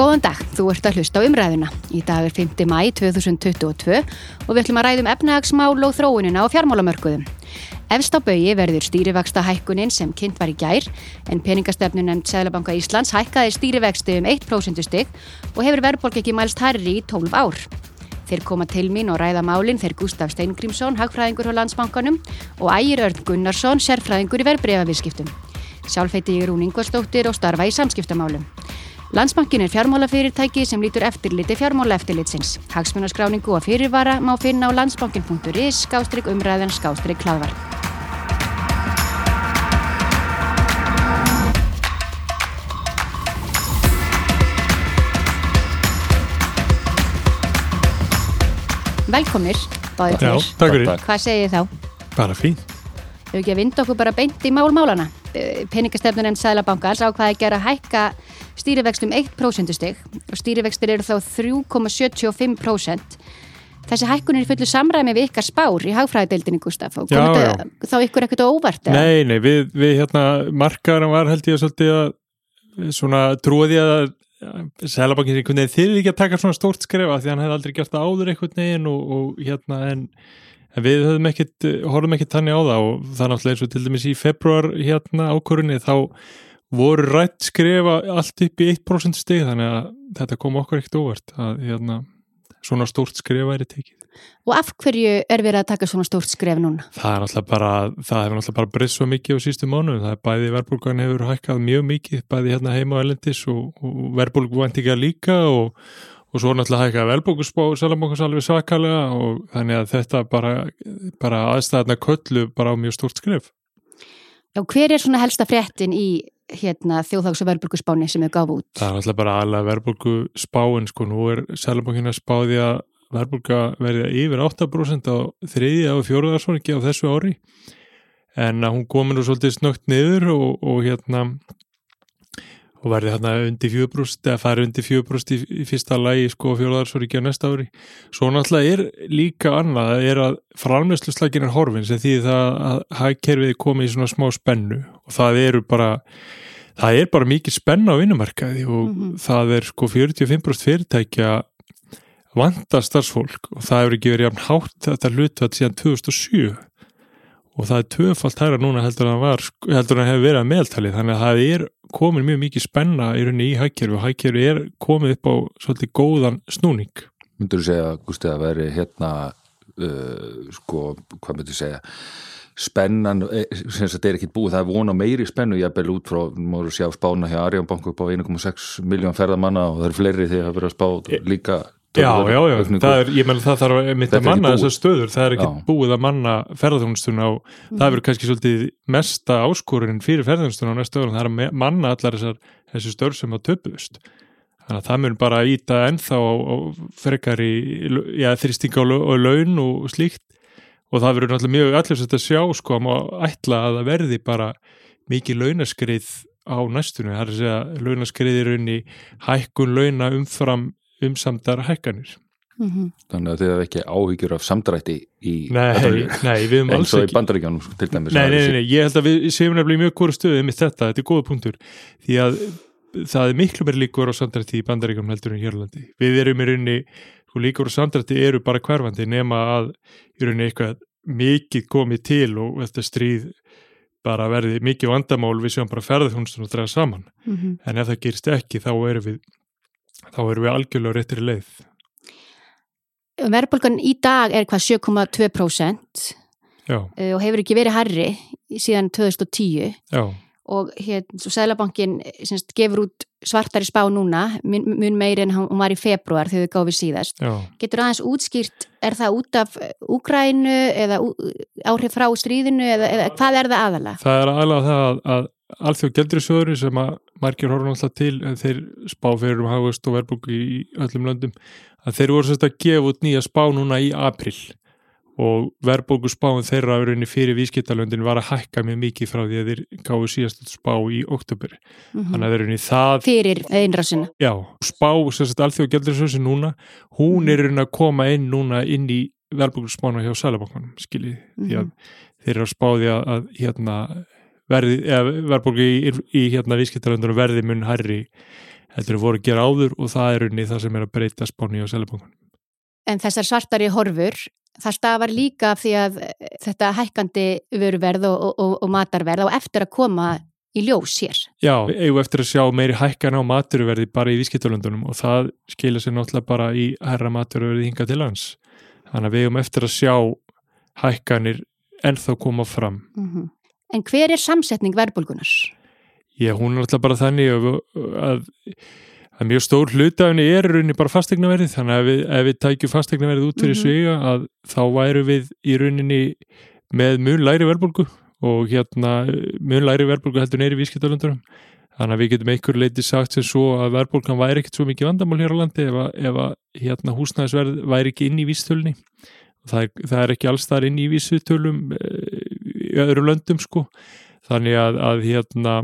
Góðan dag, þú ert að hlusta á umræðuna. Í dag er 5. mæ 2022 og við ætlum að ræðum efnahagsmál og þróunina á fjármálamörkuðum. Efst á baui verður stýrivexta hækkunin sem kynnt var í gær en peningastefnun en Sæðlabanka Íslands hækkaði stýrivexti um 1% stygg og hefur verðborg ekki mælst herri í 12 ár. Þeir koma til mín og ræða málinn þeir Gustaf Steingrímsson, hagfræðingur á landsbankanum og Ægir Örn Gunnarsson, sérfræðingur í verðbregavískiptum. Sjálf heiti ég Rún Ingvarsdóttir og starfa í samskiptamálum. Landsbankin er fjármálafyrirtæki sem lítur eftirliti fjármálaeftirlitsins. Hagsmunaskráningu og fyrirvara má finna á landsbankin.is skástrygg umræðan skástrygg hlaðvar. Velkomnir, báðir Já, tveir. takk fyrir. Hvað segið þið þá? Bara fín. Þau ekki að vinda okkur bara beint í mál-málana. Peningastefnun en Sælabankans ákvaði að gera hækka stýrivextum 1% stig og stýrivextir eru þá 3,75%. Þessi hækkun er í fullu samræmi við ykkar spár í hagfræðadeildinni, Gustaf. Og Já, kom já. þetta þá ykkur ekkert á óvart? eða? Nei, nei, við, við hérna, markaðarum var held ég svolítið að svona trúið ég að Sælabankin einhvern veginn þyrði ekki að taka svona stórt skrefa því hann hefði aldrei gert það áður einhvern veginn og, og hérna en, en við höfum ekkit, horfum ekkit þannig á það og það er náttúrulega eins og til dæmis í februar hérna ákvörunni þá voru rætt skrefa allt upp í 1% stig þannig að þetta kom okkur ekkit óvart að hérna, svona stórt skrefa er tekið. Og af hverju er verið að taka svona stórt skref núna? Það er alltaf bara, það hefur alltaf bara breyst svo mikið á sístu mánu, það er bæði verðbólgan hefur hækkað mjög mikið, bæði hérna heima á elendis og, og verðbólguvæntinga líka og, og svo náttúrulega hækkað verðbólgusspá Sælabankans alveg svakalega og þannig að þetta bara, bara aðstæðna köllu bara á mjög stórt skrif. Já, hver er svona helsta fréttin í hérna, þjóðhags- og verðbrukusspáni sem þau gáfu út? Það er alltaf bara alveg verðbólguspáin, sko, nú er Sælabankin að spáði að verðbólga verði yfir 8% á þriðja og fjóruðarsvorki á þessu ári en að hún komin nú svolítið snögt niður og, og hérna og verði hérna undir 4% eða fari undir 4% í, í fyrsta lagi sko fjóruðarsvorki á næsta ári. Svo náttúrulega er líka annað það er að framleysluslækin er horfin sem því það að hagkerfið er komið í svona smá spennu. Og það eru bara það er bara mikið spenna á vinnumarkaði og Mhm. það er sko 45% fyrirtækja vanda starfsfólk. Og það hefur ekki verið jafn hátt þetta hlutvall síðan 2007 og það er tvöfalt hæra núna heldur en það var, heldur en það hefur verið að meðaltali. Þannig að það er komin mjög mikið spenna í rauninni í hækkerfi og hækkerfi er komið upp á svolítið góðan snúning. Myndur þú segja, Gústi, að veri hérna uh, sko, hvað myndur þú segja spennan, eh, sem sagt er ekki búið það er von á meiri spennu, ég er vel út frá móru sjá spána hjá Arjón Bank upp á 1,6 miljón ferðamanna og það eru fleiri þegar það verið að spá líka Já, já, já, er, ég menn það þarf að mitt Þetta að manna þessar stöður, það er ekki Já. búið að manna ferðarþjónustuna og það verður kannski svolítið mesta áskorun fyrir ferðarþjónustuna á næsta öðrum, það er að manna allar þessar þessi störf sem að töpuðust. Þannig að það mun bara íta ennþá á, á frekar í já, þrýsting á, lau- á laun og slíkt. Og það verður náttúrulega mjög allir þetta sjá sko að ætla að það verði bara mikið launaskrið á næstunni, það er að segja launaskriðir unni hækkun launa umfram umsamdar hækkanir. Mm þannig að þið hefur ekki áhyggjur af samdrætti í Nei, nei, við höfum alls eins og í ekki. Bandaríkjánum til dæmis Nei, nei, nei, nei, ég held að við séum nefnilega mjög góru stöðu með þetta, þetta er góða punktur. Því að það er miklu meir líkur á samdrætti í bandaríkjum heldur en Hjörlandi við erum í rauninni, sko líkur á samdrætti eru bara hverfandi nema að í rauninni eitthvað mikið komið til og þetta stríð bara verði mikið vandamál við séum bara ferðarþjónustun og draga saman. -hmm. en ef það gerist ekki þá erum við þá erum við algjörlega á réttri leið. Verðbólgan í dag er hvað 7,2% Já, uh, og hefur ekki verið herri síðan 2010 já, og hérna, Sælabankin semst, gefur út svartari spá núna mun, meiri en hún var í februar þegar við gáfum síðast. já. Getur aðeins útskýrt, er það út af Úgrænu eða áhrif frá stríðinu eða, eða hvað er það aðalega? Það er aðalega það að, að alþjóð gældrisjóður sem að margir horfum alltaf til en þeir spá fyrir um hagust og verðbúku í öllum löndum að þeir voru sérst að gefa út nýja spá núna í april og verðbúku spáin þeirra í rauninni fyrir vískiptalöndin var að hækka mjög mikið frá því að þeir gáðu síðast spá í oktober þannig að þeir rauninni það Fyrir einrásina. Já, spá sérst alþjóð gældrisjóður núna hún er að koma inn núna inn í verðbúku spána hjá Sælabankanum skiljið því að þeir að að, að verðbólgu í, í hérna vískiptaröndunum verði mun hærri heldur en voru að gera áður og það er unni það sem er að breyta spáni og selabankunum. En þessar svartari horfur, það stafar líka af því að þetta hækkandi vöruverð og, og, og matarverð á eftir að koma í ljós hér. Já, eigum eftir að sjá meiri hækkana á maturverði bara í vískittalöndunum og það skilja sér náttúrulega bara í herra maturverði hinga til lands. Þannig að við eigum eftir að sjá hækkanir ennþá koma fram. Mm -hmm. En hver er samsetning verðbólgunar? Já, hún er alltaf bara þannig að, að, að mjög stór hlutafni er rauninni bara fastegnaverðið, þannig að við, ef við tækjum fastegnaverðið út fyrir mm -hmm. svega að þá væru við í rauninni með mjög læri verðbólgu og hérna mjög læri verðbólgu heldur neyri vískiptalundurum þannig að við getum einhver leiti sagt sem svo að verðbólgan væri ekkert svo mikið vandamál hér á landi ef að, ef að hérna húsnæðisverð væri ekki inn í vístölni það er, það er ekki alls þar inn í vísutölum í öðru löndum sko þannig að, að hérna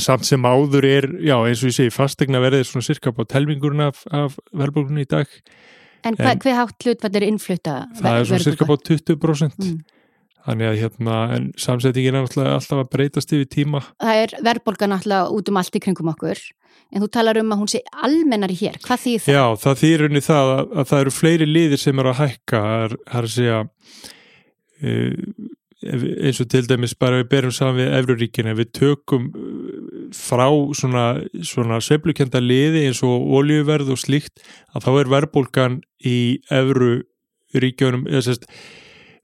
samt sem áður er, já eins og ég segi fastegna verðið svona cirka á telmingurinn af, af verðbólgunni í dag En, en hvað hátt hlutfall er innflutta? Það er svona cirka á 20% mm. Þannig að hérna, en samsettingin er alltaf að breytast yfir tíma. Það er verðbolgan alltaf út um allt í kringum okkur, en þú talar um að hún sé almennari hér. Hvað þýðir það? Já, það þýðir unni það að, að það eru fleiri liðir sem eru að hækka, það er að segja, uh, eins og til dæmis bara við berum saman við Evruríkina, við tökum frá svona, svona sveiflukenda liði eins og oljuverð og slíkt, að þá er verðbolgan í Evruríkjónum, eða sérst,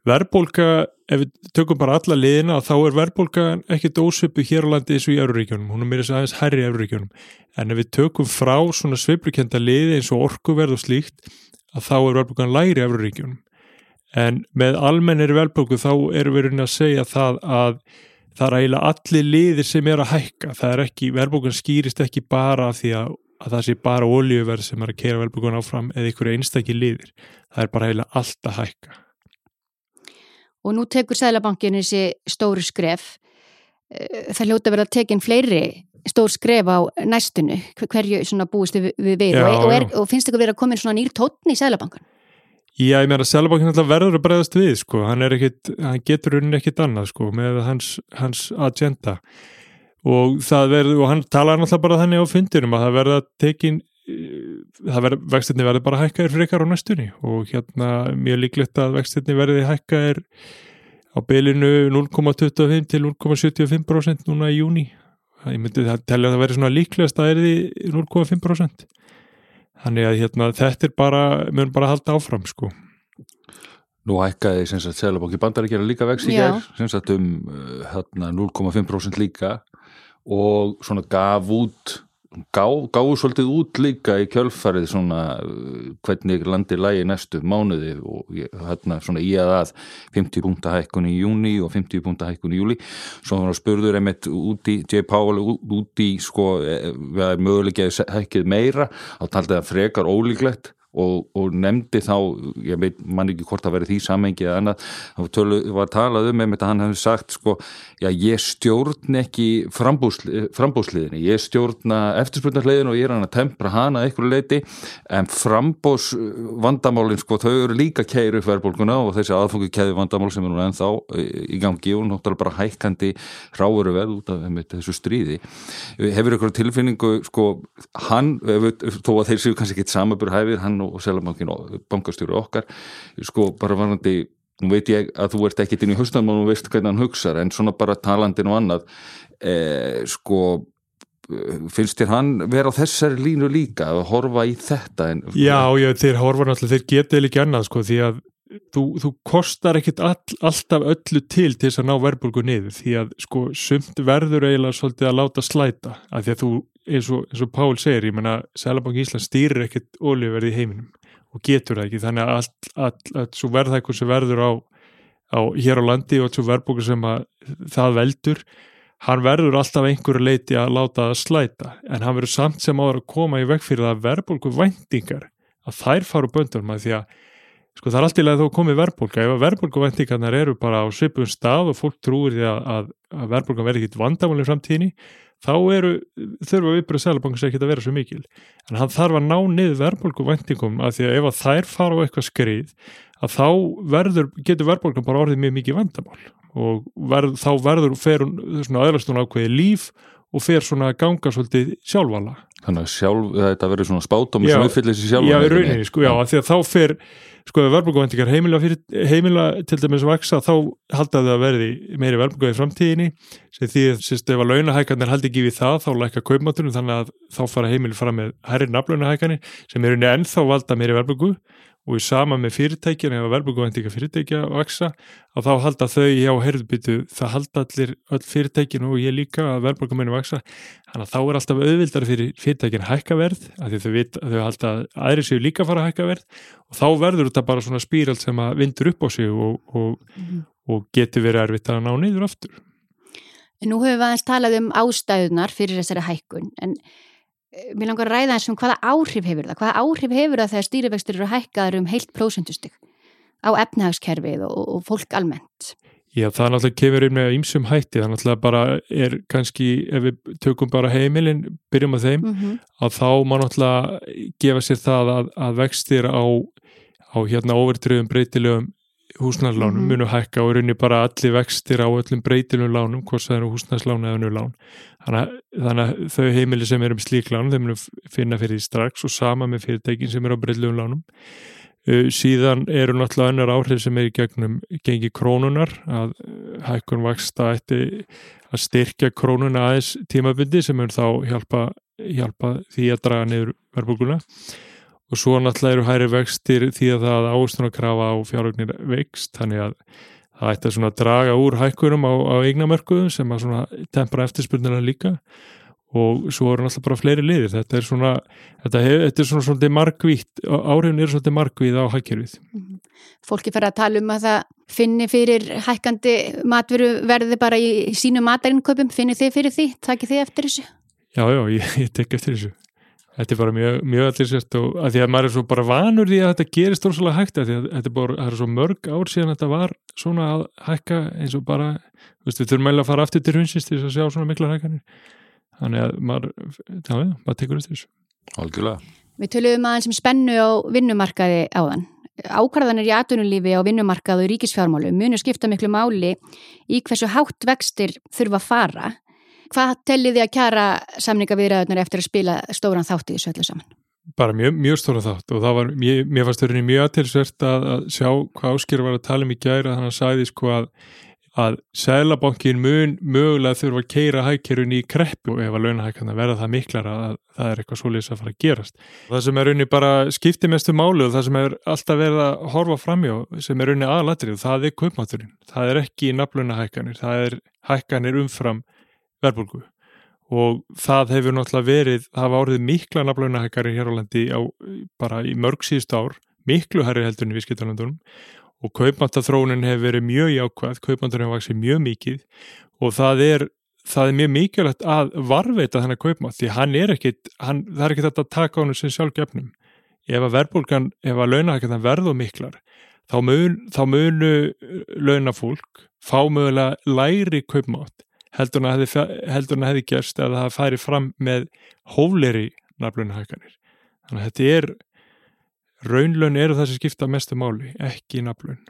verðbólka, ef við tökum bara alla liðina þá er verðbólka ekkert ósöpu hér á landi eins og í Euróríkjónum hún er mér aðeins herri í Euróríkjónum en ef við tökum frá svona sveiplukenda liði eins og orkuverð og slíkt að þá er verðbólkan læri í Euróríkjónum en með almennir verðbólku þá erum við raunin að segja það að það er eiginlega allir liðir sem er að hækka. Það er ekki, verðbólkan skýrist ekki bara því að, að það sé bara oljuverð sem er að kera verðbólkan áfram eða ykkur einstakki liðir. Það er bara eiginlega allt að hækka. Og nú tekur Sælabankin þessi stóru skref. Eh, það hljóta verið að tekinn fleiri stór skref á næstunu hverju búist við við já, og, er, og finnst ykkur verið að koma inn svona nýr tótni í Sælabankan? Já, ég meina Sælabankin verður að bregðast við sko, hann, ekkit, hann getur unni ekkit annað sko með hans, hans agenda. Og það verður, og hann talar náttúrulega bara þannig á fundirum að það verður að tekinn það verður, vextinni verður bara hækkaðir frekar á næstunni. Og hérna mjög líklegt að vextinni verði hækkaðir á beilinu 0,25 til 0,75% núna í júni ég myndi það telja að það verður svona líklegast að er því 0,5% þannig að hérna þetta er bara mjög bara að halda áfram sko. Nú hækkaði sem sagt Sælabóki bandaríkjara líka vext í gerð sem sagt um hérna 0,5% líka og svona gaf út gá, gáðu svolítið út líka í kjölfarið svona uh, hvernig landi lægi næstu mánuði og hérna svona í að að 50 púnta hækkun í júni og 50 púnta hækkun í júli svo hann spurður einmitt út í J. Powell út í sko við erum mögulega hækkið meira þá taldi það frekar ólíklegt og, og nefndi þá, ég veit mann ekki hvort það verið því samengi eða annað þá var talað um einmitt að hann hefði sagt sko, já ég stjórn ekki frambúsli, frambúsliðinni ég stjórna eftirspurnarliðin og ég er hann að tempra hana eitthvað leiti en frambús vandamálin sko, þau eru líka keiru færbólguna og þessi aðfóku keiðu vandamál sem er nú ennþá í gangi og náttúrulega bara hækkandi ráuru veð út af einmitt, þessu stríði. Hefur ykkur tilfinningu sko, hann, þó að þeir séu kannski ekki samabur hæfið, hann hann og Sælabankin og bankastjóru okkar. Sko bara varandi nú veit ég að þú ert ekkit inn í höstan og veist hvernig hann hugsaður en svona bara talandin og annað eh, sko finnst þér hann vera á þessari línu líka að horfa í þetta en, Já, já, þeir horfa náttúrulega, þeir getið líka annað sko því að þú, þú kostar ekkit all, alltaf öllu til til þess að ná verðbólgu niður því að sko sumt verður eiginlega svolítið að láta slæta af því að þú eins og, eins og Pál segir, ég menna Sælabank Ísland stýrir ekkit oljuverði í heiminum og getur það ekki, þannig að allt, allt, allt svo verðhækkur sem verður á, á hér á landi og svo verðbókur sem að það veldur hann verður alltaf einhverju leiti að láta það slæta, en hann verður samt sem áður að koma í veg fyrir það verðbólku vendingar að þær faru böndunum að því að sko það er alltaf að þú komið verðbólka, ef að verðbólku vendingarnar eru bara á svipun stað og fólk trúir því að, að, að verðbólka verður ekkit vandamálinn framtíðinni þá eru, þurfa viðbröð Sælabankins ekki að vera svo mikil. En hann þarf að ná niður verðbólku vendingum að því að ef að þær fara á eitthvað skrið að þá verður, getur verðbólkan bara orðið mjög mikið vandamál. Og verð, þá verður, fer svona aðlastun ákveði líf og fer svona ganga svolítið sjálfvala Þannig að sjálf, þetta verður svona spátum Já. sem uppfyllir sér sjálf Já, í rauninni, sko, já, því að þá fer sko, ef verðbúkuvæntingar heimila, heimila til dæmis vaksa, þá halda þau að verði meiri verðbúkuv í framtíðinni. Sem því að sérst, ef að launahækarnir haldi ekki við það, þá lækka kaupmáttunum þannig að þá fara heimili fram með herri nafnlaunahækarnir sem er rauninni ennþá valda meiri verðbúkuv og í sama með fyrirtækjan ef að verðbúkuvæntingar fyrirtækja vaksa að þá halda þau, já, heyrðbyttu það halda allir öll að þannig að þá er alltaf auðvildar fyrir fyrirtækin hækka verð, af því þau, vit, þau halda að aðri séu líka að fara að hækka verð. Og þá verður þetta bara svona spírald sem að vindur upp á sig og, og, og getur verið erfitt að ná niður aftur. Nú höfum við aðeins talað um ástæðunar fyrir þessari hækkun en eh, mér langar að ræða eins um hvaða áhrif hefur það? Hvaða áhrif hefur það þegar stýrivextur eru hækkaður um heilt prósentustig á efnahagskerfið og, og fólk almennt Já, það náttúrulega kemur inn með ýmsum hætti, það náttúrulega bara er kannski, ef við tökum bara heimilin, byrjum á þeim, mm -hmm. að þá má náttúrulega gefa sér það að, að vextir á, á hérna overtriðum breytilegum húsnæðslánum Mhm. munu hækka og raunni bara allir vextir á öllum breytilegum lánum, hvort það eru húsnæðslán eða nulán. Þannig, að- þannig að þau heimili sem eru með slík lán, þau munu finna fyrir því strax og sama með fyrirtækin sem eru á breytilegum lánum. Uh, síðan eru náttúrulega önnur áhrif sem er í gegnum gengi krónunar að uh, hækkun vaksta ætti að styrkja krónuna aðeins tímabundi sem er þá hjálpa, hjálpa því að draga niður verðbúkuna og svo náttúrulega eru hæri vextir því að það ástunakrafa á fjárögnir vext þannig að það ætti að draga úr hækkunum á, á eignamörkuðum sem að tempra eftirspurnina líka og svo eru náttúrulega bara fleiri liðir þetta er svona, þetta, hef, þetta er svona svolítið markvítt, áhrifin eru svolítið markvíð á hækkerfið. fólki fer að tala um að það finni fyrir hækkandi matveru verði bara í sínu matarinköpum finni þið fyrir því, takið þið eftir þessu Já, já, ég, ég tek eftir þessu. Þetta er bara mjög, mjög allir sérst og að því að maður er svo bara vanur því að þetta gerist ósala hægt að því að þetta er bara, er svo mörg ár síðan þetta var svona að hækka eins og bara, þú veist, við þurfum meðlega að fara aftur til hrunsins til þess að sjá svona mikla hækkanir. Þannig að maður, já, já, maður tekur eftir þessu. Algjörlega. Við töluðum aðeins um spennu á vinnumarkaði áðan. Ákvarðanir í atvinnulífi á vinnumarkaðu og ríkisfjármálu munu skipta miklu máli í hversu hátt vextir þurfa að fara. Hvað tellið þið að kjara samninga viðræðunar eftir að spila stóran þátt í þessu öllu saman? Bara mjög, mjög stóra þátt og það var, mér, mér fannst þau mjög aðtilsvert að, að sjá hvað Áskir var að tala um í gæra þannig að hann sagði sko að að Sælabankin mun mögulega þurfa að keira hækkerun í kreppu ef að launahækana verða það miklar að það er eitthvað svolítið að fara að gerast. Það sem er unni bara skipti mestu máli og það sem er alltaf verið að horfa framjá sem er unni aðalatrið, það er kaupmátturinn. Það er ekki naflunahækkanir, það er hækkanir umfram verbulgu og það hefur náttúrulega verið, það hafa orðið mikla naflunahækkanir hér á landi á, bara í mörg síðust ár, miklu herri heldur en í viðskiptalandunum og kaupmántathróunin hefur verið mjög jákvæð, kaupmántur hefur vaksið mjög mikið og það er, það er mjög mikilvægt að varveita þennan kaupmátt því hann er ekkit, hann, það er ekkit að taka honum sem sjálfgefnum. Ef að verbulgan, ef að launahækkan verðu miklar, þá, mun, þá munu launafólk fá mögulega læri kaupmátt heldur hann hann hefði gerst að það færi fram með hófleri naflunahækkanir. Þannig að þetta er raunlaun eru það sem skipta mestu máli, ekki naflun.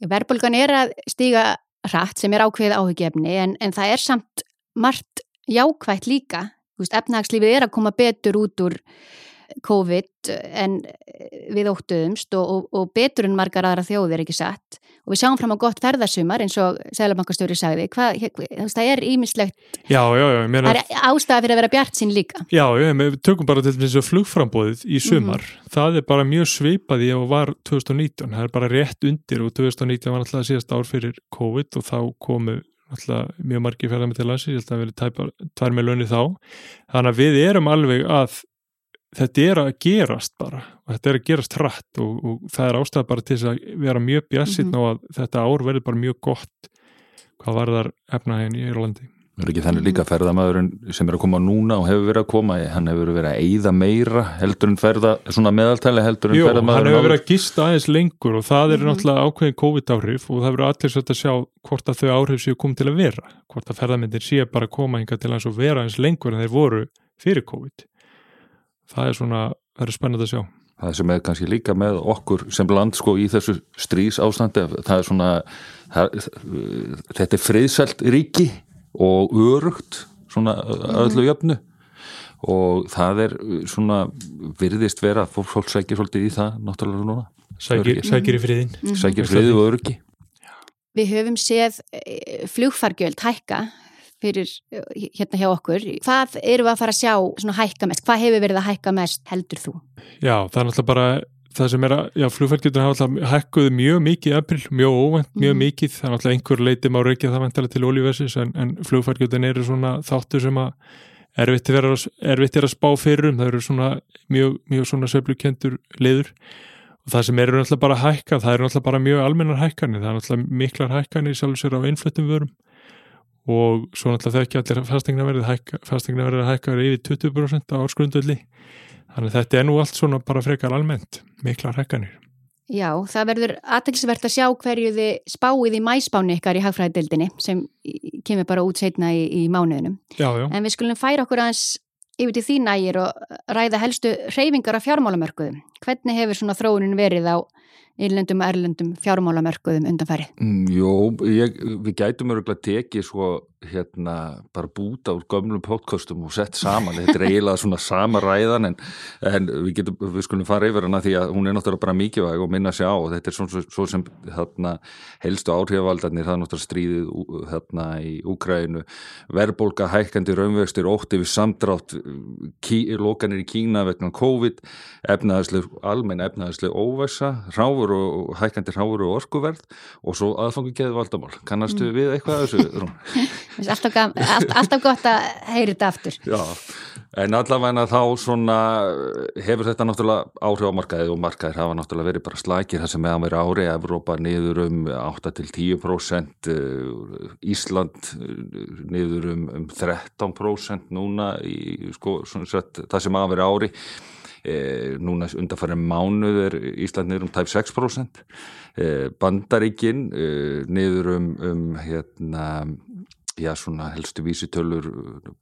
Verðbólgan er að stíga hratt sem er ákveðið áhugjefni en, en það er samt margt jákvægt líka. Efnahagslífið er að koma betur út úr COVID en við óttuðumst og, og, og betur en margar aðra þjóðir ekki satt og við sjáum fram á gott ferðarsumar eins og Sælabankastjóri sagði. Hvað, það er ímislegt, það er ástæða fyrir að vera bjart sín líka. Já, já, við tökum bara til þess að flugframbóðið í sumar. Mm. Það er bara mjög svipað í að var 2019. Það er bara rétt undir og 2019 var náttúrulega síðast ár fyrir COVID og þá komu náttúrulega mjög margir ferðar með til landsins. Ég held að það verið tvær með launni þá. Þannig að við erum alveg að þetta er að gerast bara og þetta er að gerast hratt og, og það er ástæða bara til þess að vera mjög bjassinn mm -hmm. og að þetta ár verður bara mjög gott hvað var þar efnahegin í Írlandi. Það er ekki þannig líka ferðamæðurinn sem er að koma núna og hefur verið að koma, hann hefur verið að eyða meira heldur en ferða, svona meðaltæli heldur en Jú, ferðamæðurinn. hann hefur verið að gista aðeins lengur og það er mm -hmm. náttúrulega ákveðin COVID-áhrif og það verður allir svolítið að sjá hvort að þau áhrif séu komið til að vera, hvort að ferðamyndir séu bara að koma hinga til að vera aðeins lengur en þeir voru fyrir COVID. Það er svona, það er spennand að sjá. Það sem er kannski líka með okkur sem land sko í þessu strís ástandi, það er svona, það, þetta er friðsælt ríki og örugt svona öllu jöfnu. Og það er svona virðist vera að fólk, sækir svolítið í það náttúrulega núna. Sækir, sækir í friðin sækir friði og öryggi. Við höfum séð eh, flugfargjöld hækka fyrir eh, hérna hjá okkur. Hvað eru við að fara að sjá svona hækka mest? Hvað hefur verið að hækka mest heldur þú? Já, það er náttúrulega bara það sem er að, já, flugfælgjöldin hafa alltaf hækkuð mjög mikið í april, mjög óvænt, mjög Mhm. mikið, það er náttúrulega einhver leiti má reykja það vantilega til olíversis en, en flugfælgjöldin eru svona þáttu sem að erfitt er að, erfitt er að spá fyrir um, það eru svona mjög, mjög svona söflukendur liður og það sem eru náttúrulega bara hækka, það eru náttúrulega bara mjög almennar hækkanir, það er náttúrulega miklar hækkanir sjálfur sér á innfluttum vörum og svo náttúrulega ekki allir fastegna verið að hækka yfir 20% á ársgrundöldi þannig þetta er nú allt svona bara frekar almennt miklar hækkanir. Já, það verður aðtækisvert að sjá hverju þið spáið í mæspáni ykkar í hagfræðidildinni sem kemur bara út setna í, í mánuðinum. Já, já. En við skulum færa okkur aðeins yfir til þín ægir og ræða helstu reyfingar af fjármálamörkuðum. Hvernig hefur svona þróunin verið á innlendum og erlendum fjármálamörkuðum undanfærið? Mm, Jó, ég, við gætum öruglega tekið svo hérna bara búta úr gömlum podcastum og sett saman, þetta er eiginlega svona sama ræðan en, en við getum við skulum fara yfir hana því að hún er náttúrulega bara mikilvæg og minna sig á og þetta er svona svo sem hérna helstu áhrifavaldarnir það er náttúrulega stríðið hérna í Úkræinu, verðbólka hækkandi raunvextir, ótti við samdrátt kí, lokanir í Kína vegna COVID, efnaðasleg almenn efnaðasleg óvæsa ráfur og hækkandi ráfur og orkuverð og svo aðfangu geðu valdamál kannastu við eitthvað Alltaf, gam- allt, alltaf gott að heyri þetta aftur. Já, en allavega þá svona hefur þetta náttúrulega áhrif á markaðið og markaðir hafa náttúrulega verið bara slækir það sem meðan verið ári, Evrópa niður um 8-10%, eh, Ísland eh, niður um, um 13% núna í sko, sett, það sem að verið ári. Eh, núna undanfæri mánuð er Ísland niður um tæp 6% eh, Bandaríkin eh, niður um, um hérna já svona helstu vísitölur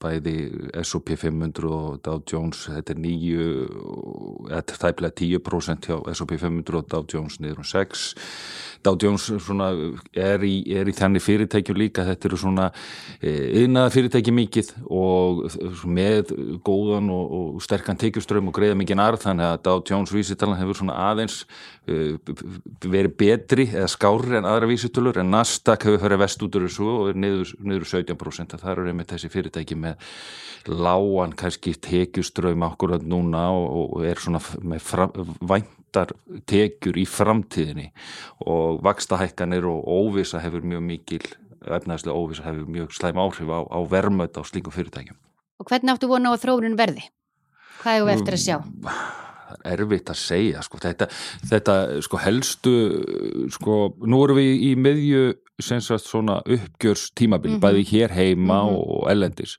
bæði S&P 500 og Dow Jones, þetta er nýju þetta er tæplega 10% hjá S&P 500 og Dow Jones niður um 6 Dow Jones svona er í, er í þannig fyrirtækjum líka, þetta eru svona yðnaða fyrirtæki mikið og með góðan og, og sterkan tekjuströmm og greiða mikið arð. Þannig að Dow Jones vísitalan hefur svona aðeins uh, verið betri eða skári en aðra vísitölur en Nasdaq hefur farið vest út úr þessu og er niður, niður 17% það eru einmitt þessi fyrirtæki með lágan kannski tekjuströym akkurat núna og, og er svona með fram, væntar tekjur í framtíðinni og vakstahækkanir og óvisa hefur mjög mikil efnaðslega óvisa hefur mjög slæm áhrif á, á vermöð á slíkum fyrirtækjum. Og hvernig áttu vona á að þróunin verði? Hvað hefur við eftir að sjá? Er erfitt að segja, sko, þetta, þetta, sko, helstu, sko, nú erum við í miðju, sem sagt, svona uppgjörs tímabili, Mhm. bæði hér heima Mhm. og ellendis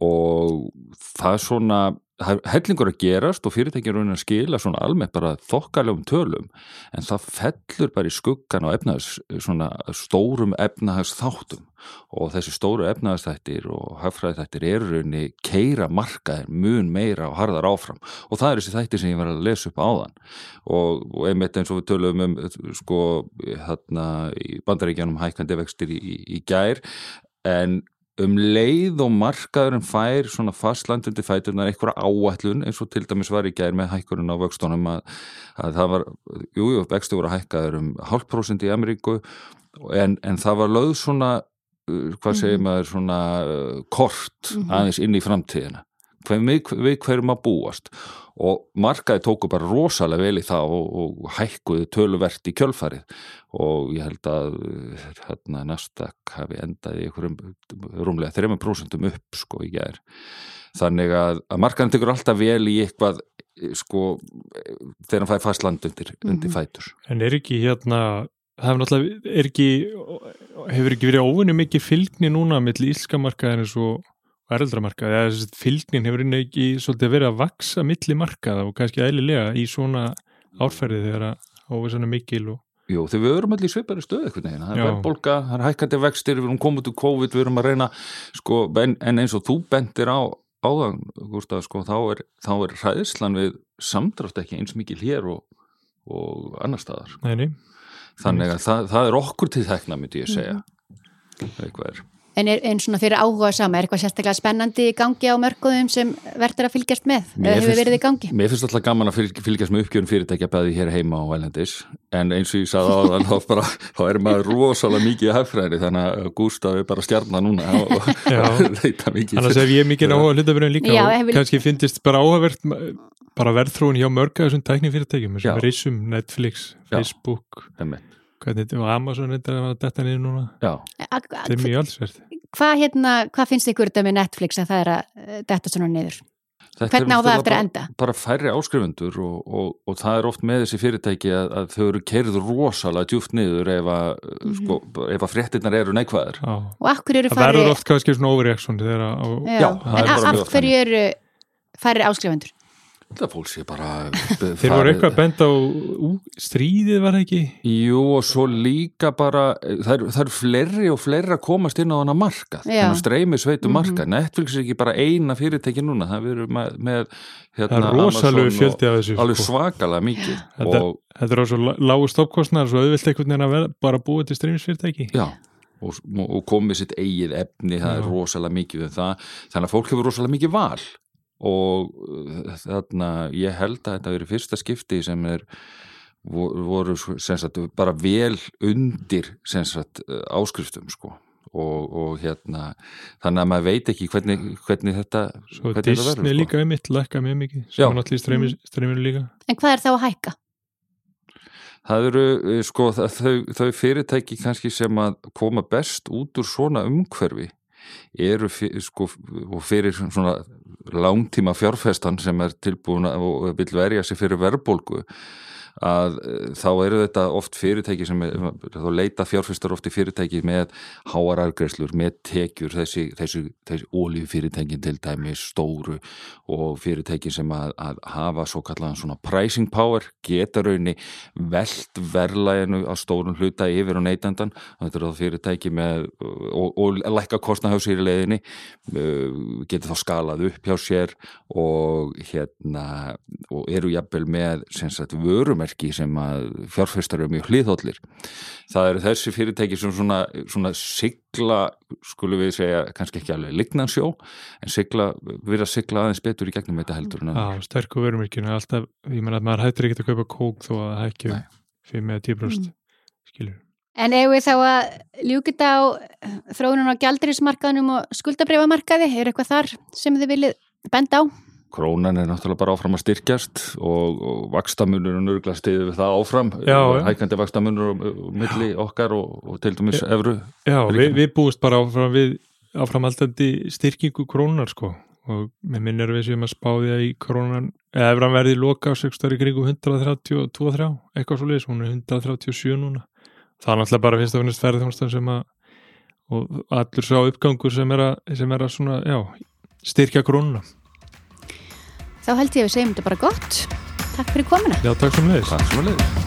og það er svona, hellingur að gerast og fyrirtækjum raunin að skila svona almennt bara þokkalegum tölum en það fellur bara í skuggan á efnaðs, svona stórum efnaðs þáttum og þessi stóru efnaðastættir og hagfræðistættir eru raunni keira markaðir mun meira og harðar áfram. Og það er þessi þættir sem ég var að lesa upp áðan. Og, og einmitt eins og við tölum um sko hérna í bandaríkjanum hækkandi vextir í, í, í gær en um leið og markaðurinn fær svona fastlandandi fætunar einhverja áætlun eins og til dæmis var í gær með hækkurinn á vöxtunum að, að það var, jújú, jú, vextu voru hækkaður um hálf prósent í Ameríku en, en það var lögð svona uh, hvað segir Mhm. maður svona uh, kort Mhm. aðeins inn í framtíðina við, við hverjum að búast. Og markaði tóku bara rosalega vel í það og, og hækkuðu töluvert í kjölfarið. Og ég held að hérna Nasdaq hafi endað í einhverjum rúmlega 3% upp sko í gær. Þannig að, að markaðin tekur alltaf vel í eitthvað sko þegar hann fæði fast land undir, undir Mhm. fætur. En er ekki hérna, það hefur náttúrulega, er ekki, hefur ekki verið óvinni mikið fylgni núna milli ílska markaðin og ereldramarkaði, eða fylgnin hefur inni ekki svolítið verið að vaksa milli markaða og kannski eðlilega í svona árferði þegar að óvissan er mikil og Jú, þegar við erum allir í svipari stöð eitthvað neginn, það er Já. verðbólga, það er hækkandi vextir, við erum komið til COVID, við erum að reyna sko, en, en eins og þú bendir á áðan, Gústaf, sko, þá er, þá er hræðslan við samdrátt ekki eins mikil hér og, og annar staðar, sko. þannig að það, það er okkur til þekna, myndi ég segja Mhm. eitthvað er En, er, en svona fyrir áhuga sama, er eitthvað sérstaklega spennandi í gangi á mörgóðum sem verður að fylgjast með, Mér eða hefur finnst- verið í gangi? Mér finnst alltaf gaman að fylg, fylgjast með uppgjörun fyrirtækja bæði hér heima og velendis en eins og ég sagði áðan þá, bara, þá er maður rosalega mikið í hagfræði þannig að Gústaf er bara stjarnar núna og, og Já. leita mikið Annars hef ég mikið áhuga hlutabröðin líka Já, og hefur- kannski finnst bara áhugavert bara verðþróun hjá mörga þessum tæknifyrirtækjum Já. þessum Risum, Netflix, Já. Facebook Einmitt. Hvernig þetta, og Amazon þetta er að detta niður núna Já, þetta er mjög allsverð Hvað hérna, hvað finnst ykkur þetta með Netflix að það er að eh, detta svona niður? Þetta er Hvernig á það eftir að enda? Bara færri áskrifundur og, og, og það er oft með þessi fyrirtæki að, að þau eru kerð rosalega djúft niður ef að, Mhm. sko, ef að fréttinnar eru neikvæðar Já. Og hverju eru það færri... verður oft kannski svona overreaction þegar að Já, Já, það en er bara af hverju eru færri áskrifundur? Það fólk sé bara þeir voru eitthvað að benda á ú, stríðið var það ekki Jú og svo líka bara það er fleiri og fleiri að komast inn á hana markað, Já. þannig streymi sveitu Mhm. markað, Netflix er ekki bara eina fyrirtæki núna, það verður með, með hérna, er Amazon fjöldi af þessu og alveg sko. svakalega mikið Þetta- og þetta er á svo lágu stoppkostnar svo auðvilt einhvern veginn að vera, bara búið til streymisfyrirtæki já og, og komið sitt eigið efni, það er Já. rosalega mikið við það, þannig að fólk hefur rosalega mikið val og uh, þarna ég held að þetta verið fyrsta skipti sem er vo- voru sagt, bara vel undir sagt, uh, áskriftum sko og, og hérna þannig að maður veit ekki hvernig, hvernig þetta svo hvernig þetta Disney verður, sko. líka einmitt lækka mjög mikið sem er náttúrulega í streymi, streyminu líka En hvað er þá að hækka? Það eru, uh, sko, þau, þau fyrirtæki kannski sem að koma best út úr svona umhverfi eru, sko, og fyrir svona langtíma fjárfestan sem er tilbúin og vil verja sig fyrir verðbólgu að uh, þá eru þetta oft fyrirtæki sem er, þá leita fjárfestar oft í fyrirtæki með háarargreislur, með tekjur þessi, þessi, þessi ólíu fyrirtækin til dæmi stóru og fyrirtæki sem að, að hafa svo kallaðan svona pricing power geta raunni veld verðlæginu á stórun hluta yfir og neytandan þetta eru þá fyrirtæki með og, og lækka kostna hjá sér í leiðinni uh, geta þá skalað upp hjá sér og hérna og eru jafnvel með sem sagt vörumerki sem að fjárfestar eru mjög hliðhóllir það eru þessi fyrirtæki sem svona, svona sigla, skulum við segja kannski ekki alveg lignansjó en sigla, vera að sigla aðeins betur í gegnum þetta heldur en Já, að sterku vörumirkjunu alltaf, ég menna að maður hættir ekki að kaupa kók þó að það hækju Nei. fyrir með 10% skilur En eigum við þá að ljúkita á þróunum á gjaldriðsmarkaðnum og skuldabrifamarkaði? Er eitthvað þar sem þið viljið benda á? Krónan er náttúrulega bara áfram að styrkjast og, og vakstamunur og nörgla stiði við það áfram. Já, já. hækandi vakstamunur milli okkar og, og til dæmis evru Já, við, við búist bara áfram við áframaldandi styrkingu krónunar sko. Og með minn er við sem að spáði að í krónunan eða ef hann verði loka á 6 ári kringu 132-3 eitthvað svo leiðis, hún er 137 núna. Það er náttúrulega bara fyrst og finnst ferðjónstan sem að og allur sá uppgangur sem er að, sem er að svona, já, styrkja krónuna Þá held ég að við segjum þetta bara gott. Takk fyrir komuna. Já, takk sem leiðis